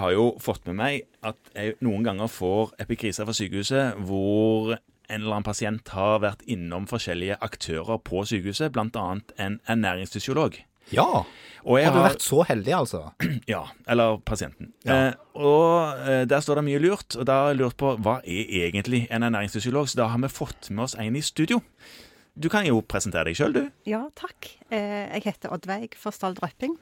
har jo fått med meg at jeg noen ganger får epikriser fra sykehuset hvor en eller annen pasient har vært innom forskjellige aktører på sykehuset, bl.a. en ernæringsfysiolog. Ja. Og jeg Har du har- vært så heldig, altså? Ja, eller pasienten. Ja. Eh, og eh, der står det mye lurt. Og da har jeg lurt på hva er egentlig en ernæringsfysiolog, så da har vi fått med oss en i studio. Du kan jo presentere deg sjøl, du. Ja, takk. Eh, Jeg heter Oddveig Forsdal Drøpping,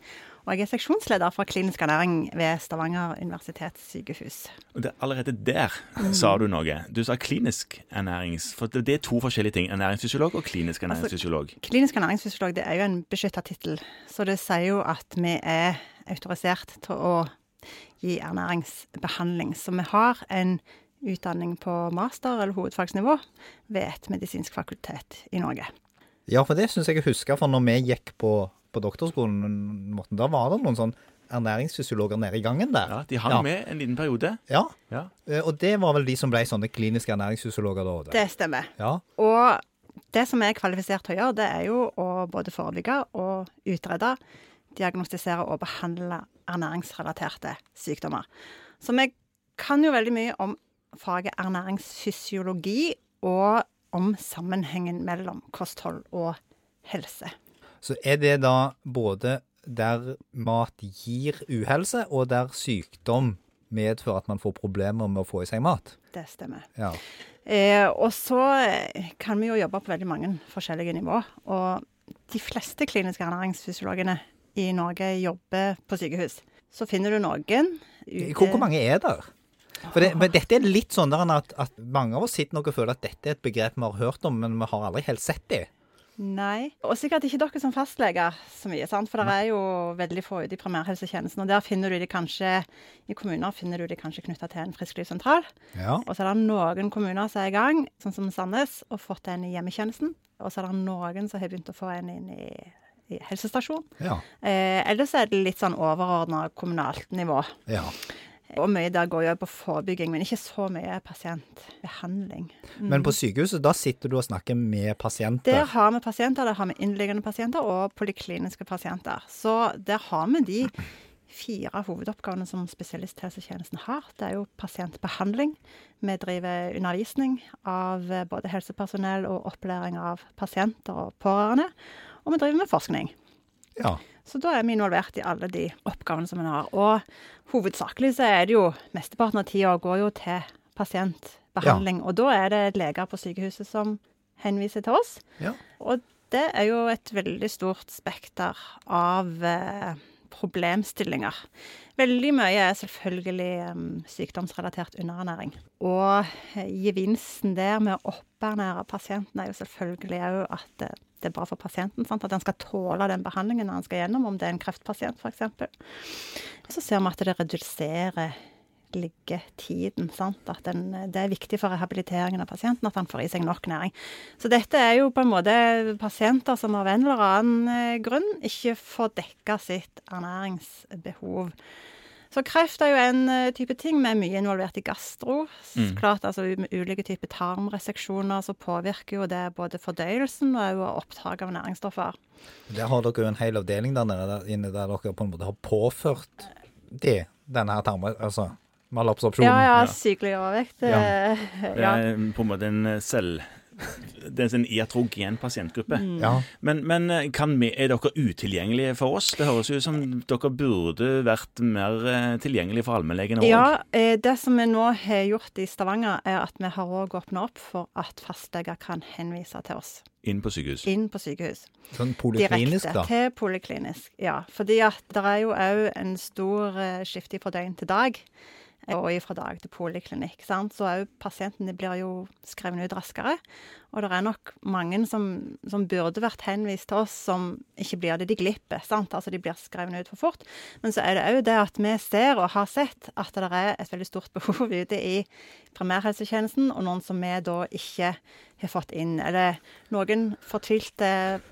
og jeg er seksjonsleder for klinisk ernæring ved Stavanger universitetssykehus. Det, allerede der sa du noe. Du sa klinisk ernærings... For det det er to forskjellige ting. Ernæringsfysiolog og klinisk ernæringsfysiolog. Klinisk ernæringsfysiolog det er jo en beskytta tittel, så det sier jo at vi er autorisert til å gi ernæringsbehandling. Så vi har en utdanning på master- eller hovedfagsnivå ved et medisinsk fakultet i Norge. Ja, for det syns jeg jeg husker for når vi gikk på, på doktorskolen, Morten. Da var det noen sånn ernæringsfysiologer nede i gangen der. Ja, De hang Ja. med en liten periode. Ja, Ja. eh, og det var vel de som ble sånne kliniske ernæringsfysiologer da? Odd? Det stemmer. Ja. Og det som er kvalifisert til å gjøre, det er jo å både forebygge og utrede, diagnostisere og behandle ernæringsrelaterte sykdommer. Så vi kan jo veldig mye om faget ernæringsfysiologi og om sammenhengen mellom kosthold og helse. Så er det da både der mat gir uhelse, og der sykdom medfører at man får problemer med å få i seg mat? Det stemmer. Ja. Eh, og så kan vi jo jobbe på veldig mange forskjellige nivå. Og de fleste kliniske ernæringsfysiologene i Norge jobber på sykehus. Så finner du noen ute Hvor, hvor mange er der? For det, men dette er litt sånn at, at mange av oss sitter nok og føler at dette er et begrep vi har hørt om, men vi har aldri helt sett det. Nei. Og sikkert ikke dere som fastleger så mye, sant? for det er jo veldig få ute i primærhelsetjenesten. Og der finner du de kanskje I kommuner finner du de kanskje knytta til en frisklivssentral. Ja. Og så er det noen kommuner som er i gang, sånn som Sandnes, og fått en i hjemmetjenesten. Og så er det noen som har begynt å få en inn i, i helsestasjon. Ja. Eh, ellers er det litt sånn overordna kommunalt nivå. ja. Og mye der går jo på forebygging, men ikke så mye pasientbehandling. Men på sykehuset, da sitter du og snakker med pasienter? Der har vi pasienter, der har vi innliggende pasienter og polikliniske pasienter. Så der har vi de fire hovedoppgavene som spesialisthelsetjenesten har. Det er jo pasientbehandling. Vi driver undervisning av både helsepersonell og opplæring av pasienter og pårørende. Og vi driver med forskning. Ja. Så da er vi involvert i alle de oppgavene som vi har. Og hovedsakelig så er det jo Mesteparten av tida går jo til pasientbehandling. Og da er det leger på sykehuset som henviser til oss. Ja. Og det er jo et veldig stort spekter av eh, problemstillinger. Veldig mye er selvfølgelig um, sykdomsrelatert underernæring. Og eh, gevinsten der med å oppernære pasienten er jo selvfølgelig òg at det, er bra for pasienten. Sant? At han skal tåle den behandlingen han skal gjennom, om det er en kreftpasient f.eks. Så ser vi at det reduserer liggetiden. Sant? At den, det er viktig for rehabiliteringen av pasienten at han får i seg nok næring. Så dette er jo på en måte pasienter som av en eller annen eh, grunn ikke får dekka sitt ernæringsbehov. Så kreft er jo en eh, type ting. Vi er mye involvert i gastro. Mm. Klart, altså Med ulike typer tarmreseksjoner så påvirker jo det både fordøyelsen og opptak av næringsstoffer. Der har dere jo en hel avdeling der nede der inne der dere på en måte har påført det, denne her tarmen, altså malabsorpsjonen. Ja, ja, ja. sykelig overvekt. Ja. eh, Det er på en måte en eh, selv... Det er en iatrogen pasientgruppe. Mm. Ja. Men, men eh, kan vi, er dere utilgjengelige for oss? Det høres jo ut som dere burde vært mer eh, tilgjengelige for allmennlegene òg. Ja, eh, det som vi nå har gjort i Stavanger, er at vi har òg åpna opp for at fastleger kan henvise til oss Inn på sykehus. inn på sykehus. Sånn poliklinisk, Direkte da. til poliklinisk. Ja, fordi at det er jo òg en stor skifte fra døgn til dag. Og fra dag til poliklinikk. Sant? Så pasientene blir jo skrevet ut raskere. Og det er nok mange som, som burde vært henvist til oss, som ikke blir det. De glipper. sant? Altså de blir skrevet ut for fort. Men så er det òg det at vi ser og har sett at det er et veldig stort behov ute i primærhelsetjenesten, og noen som vi da ikke har fått inn. Eller noen fortvilte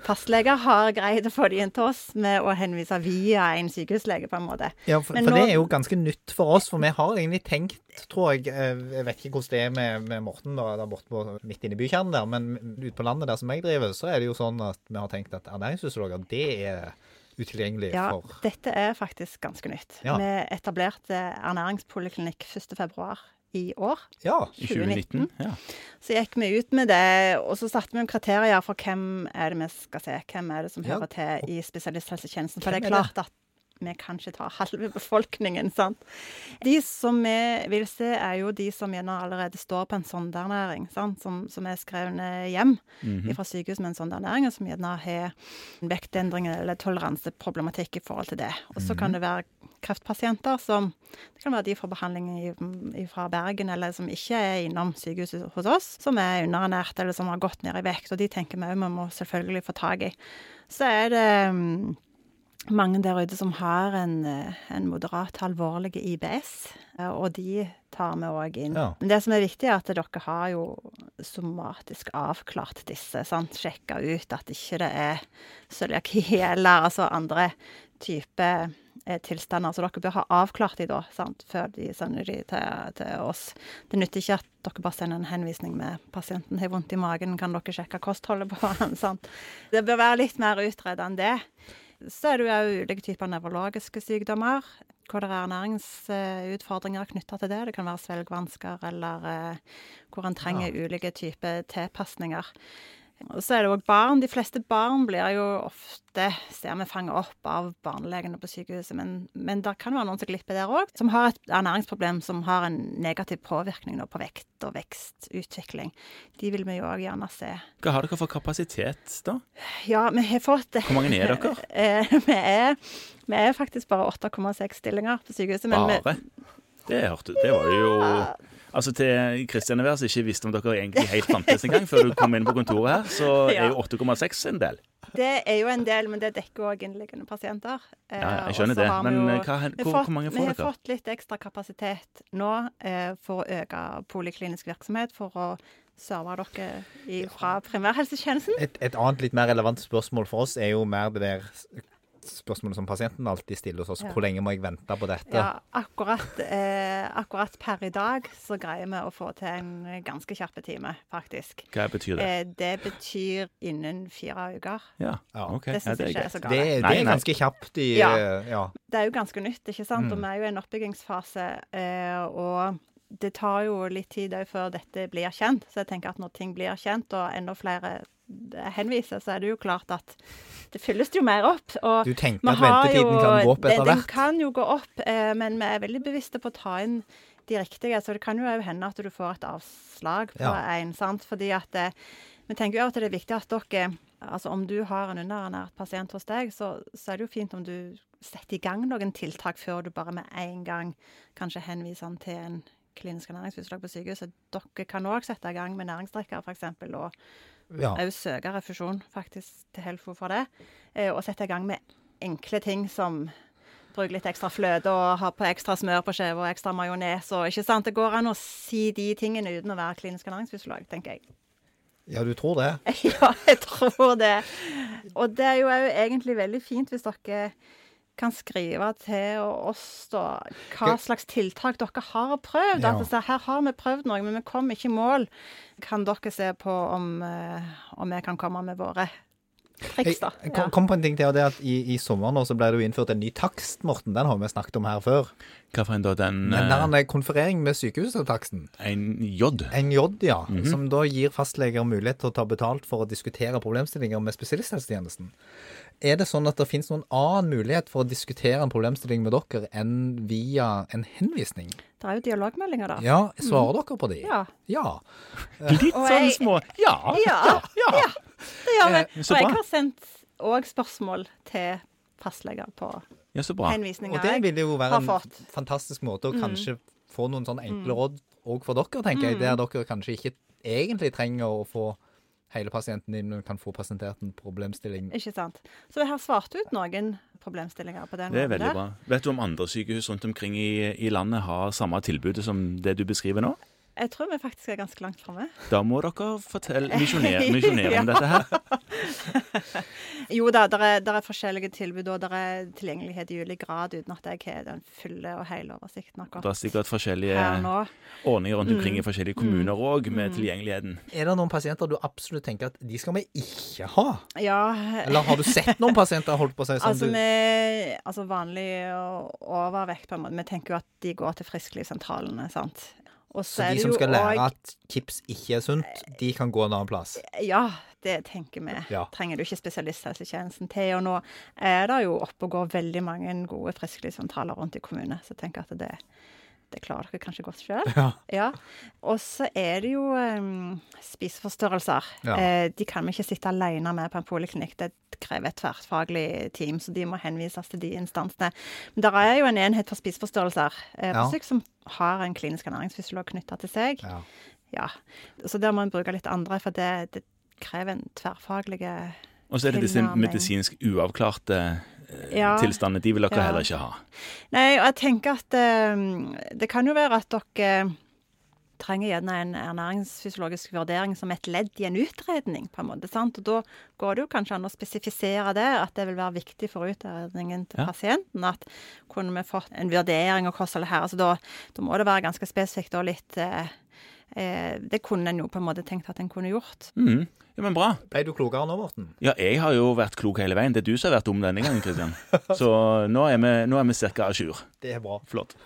fastleger har greid å få de inn til oss med å henvise via en sykehuslege, på en måte. Ja, for, for nå- det er jo ganske nytt for oss, for vi har egentlig tenkt, tror jeg eh, Jeg vet ikke hvordan det er med, med Morten da, der borte på, midt inne i bykjernen der, men ute på landet der som jeg driver, så er det jo sånn at vi har tenkt at ernæringsfysiologer, det er utilgjengelig Ja, for dette er faktisk ganske nytt. Ja. Vi etablerte ernæringspoliklinikk 1.2 i år. Ja. I 2019. Ja. Så gikk vi ut med det, og så satte vi noen kriterier for hvem er det vi skal se. Hvem er det som Ja. hører til i spesialisthelsetjenesten. For Hvem det er er det? klart at vi kan ikke ta halve befolkningen, sant. De som vi vil se, er jo de som gjerne allerede står på en sondernæring, sant. Som, som er skrevne hjem Mhm. fra sykehus med en sondernæring, og som gjerne har vektendringer eller toleranseproblematikk i forhold til det. Og så kan det være kreftpasienter som Det kan være de fra behandling fra Bergen, eller som ikke er innom sykehuset hos oss, som er underernært, eller som har gått ned i vekt. Og de tenker vi òg vi må selvfølgelig få tak i. Så er det mm, mange der ute som har en, eh, en moderat alvorlig IBS, eh, og de tar vi òg inn. Ja. Men det som er viktig, er at dere har jo somatisk avklart disse. sant? Sjekka ut at ikke det er cøliaki eller altså andre typer eh, tilstander. Så dere bør ha avklart de da, sant? før de sender de til, til oss. Det nytter ikke at dere bare sender en henvisning med 'pasienten har vondt i magen, kan dere sjekke kostholdet på han?' sant? Det bør være litt mer utredet enn det. Så er det jo ulike typer nevrologiske sykdommer, hvor det er ernæringsutfordringer knytta til det. Det kan være svelgvansker, eller eh, hvor en trenger ulike typer tilpasninger. Og så er det òg barn. De fleste barn blir jo ofte, ser vi, fanget opp av barnelegene på sykehuset, men, men det kan være noen som glipper der òg, som har et ernæringsproblem som har en negativ påvirkning på vekt og vekstutvikling. De vil vi jo òg gjerne se. Hva har dere for kapasitet, da? Ja, vi har fått Hvor mange er dere? Eh, vi, er, vi er faktisk bare 8,6 stillinger på sykehuset. Men vi, Bare? Det hørte Det var jo Altså Til Kristian Evers ikke visste om dere egentlig helt fantes engang før du kom inn på kontoret her, så Ja. er jo 8,6 en del. det er jo en del, men det dekker òg innliggende pasienter. Eh, Ja, jeg skjønner det. Men jo- eh, hva, vi hvor, mange hvor mange Vi har dere? fått litt ekstra kapasitet nå eh, for å øke poliklinisk virksomhet, for å serve dere fra primærhelsetjenesten. Et, et annet litt mer relevant spørsmål for oss er jo mer det der spørsmålet som pasienten alltid stiller hos oss. Ja. Hvor lenge må jeg vente på dette? Ja, akkurat, eh, akkurat per i dag så greier vi å få til en ganske kjapp time, faktisk. Hva betyr det? Eh, det betyr innen fire uker. Ja, Ja. OK. Det syns det er jeg ikke er så galt. det Nei, er nei. ganske kjapt i Ja. ja. Det er jo ganske nytt, ikke sant? Og Mm. vi er jo i en oppbyggingsfase. Eh, og det tar jo litt tid òg før dette blir kjent. Så jeg tenker at når ting blir kjent, og enda flere henviser, så er det jo klart at det fylles jo mer opp. Og Du tenker at ventetiden jo- kan gå opp etter hvert? Den kan jo gå opp, eh, men vi er veldig bevisste på å ta inn de riktige. Så det kan jo òg hende at du får et avslag på Ja. en, sant. Fordi at eh, Vi tenker jo at det er viktig at dere Altså om du har en underernært pasient hos deg, så, så er det jo fint om du setter i gang noen tiltak før du bare med en gang kanskje henviser han til en klinisk ernæringsfysiolog på sykehuset. Dere kan òg sette i gang med næringsdrikker, f.eks. og Ja. òg søke refusjon faktisk til Helfo for det. eh, Og sette i gang med enkle ting som bruke litt ekstra fløte og ha på ekstra smør på skiva og ekstra majones. og ikke sant? Det går an å si de tingene uten å være klinisk ernæringsfysiolog, tenker jeg. ja, du tror det? Ja, jeg tror det. Og det er jo òg egentlig veldig fint hvis dere kan skrive til oss da, hva slags tiltak dere har prøvd. Ja. Altså, her har vi prøvd noe, men vi kom ikke i mål. Kan dere se på om, eh, om vi kan komme med våre triks, da? Jeg kom, kom på en ting til, og det er at i, i sommer nå så ble det jo innført en ny takst, Morten. Den har vi snakket om her før. Hva for en da? Den den der eh, er en konferering med sykehustaksten. En J? En J, ja. Mhm. Som da gir fastleger mulighet til å ta betalt for å diskutere problemstillinger med spesialisthelsetjenesten. Er det sånn at det finnes noen annen mulighet for å diskutere en problemstilling med dere enn via en henvisning? Det er jo dialogmeldinger, da. Ja, svarer dere på de? Ja. Ja. Litt sånn jeg- små Ja! Ja, ja. det gjør vi. Eh, så Og jeg har sendt òg spørsmål til fastleger på Ja, så bra. henvisninger. Og det jeg ville jo være en fantastisk måte å Mm. kanskje få noen sånne enkle råd òg for dere, tenker jeg. Der dere kanskje ikke egentlig trenger å få hele pasienten din kan få presentert en problemstilling. Ikke sant. Så jeg har svart ut noen problemstillinger på den måten. Det er veldig der. bra. Vet du om andre sykehus rundt omkring i, i landet har samme tilbudet som det du beskriver nå? Jeg tror vi faktisk er ganske langt framme. Da må dere fortelle, misjonere, misjonere om dette her. Jo da, det er, der er forskjellige tilbud, og det er tilgjengelighet i ulik grad, uten at jeg har den fulle og hele oversikten Det akkurat er sikkert forskjellige ordninger rundt omkring i Mm. forskjellige kommuner òg, med tilgjengeligheten. Er det noen pasienter du absolutt tenker at de skal vi ikke ha? Ja, Eller har du sett noen pasienter holdt på å si som altså, du vi, altså vanlig og overvekt, på en måte. Vi tenker jo at de går til frisklivssentralene, sant. Og Så så de som skal lære også- at chips ikke er sunt, de kan gå en annen plass? Ja, det tenker vi. Ja. Trenger du ikke spesialisthelsetjenesten til. Og nå er det jo oppe og går veldig mange gode frisklivssamtaler rundt i kommunene, så jeg tenker at det, det klarer dere kanskje godt sjøl. Ja. Ja. Og så er det jo um, spiseforstyrrelser. Ja. Eh, de kan vi ikke sitte alene med på en poliklinikk. Det krever et tverrfaglig team, så de må henvises til de instansene. Men det er jo en enhet for spiseforstyrrelser eh, Ja. syk som har en klinisk ernæringsfysiolog knytta til seg. Ja. Ja. Så der må en bruke litt andre, for det, det krever en tverrfaglig Og så er det disse medisinsk uavklarte Ja. tilstandene. De vil dere Ja. heller ikke ha. Nei, og jeg tenker at eh, det kan jo være at dere trenger gjerne en ernæringsfysiologisk vurdering som et ledd i en utredning, på en måte. sant? Og da går det jo kanskje an å spesifisere det, at det vil være viktig for utredningen til Ja. pasienten. At kunne vi fått en vurdering av kostholdet her, altså da, da må det være ganske spesifikt og litt eh, eh, Det kunne en jo på en måte tenkt at en kunne gjort. Mm. Ja, men bra. Ble du klokere nå, Morten? Ja, jeg har jo vært klok hele veien. Det er du som har vært dum denne gangen, Kristian. Så nå er vi, nå er vi ca. a jour. Det er bra. Flott.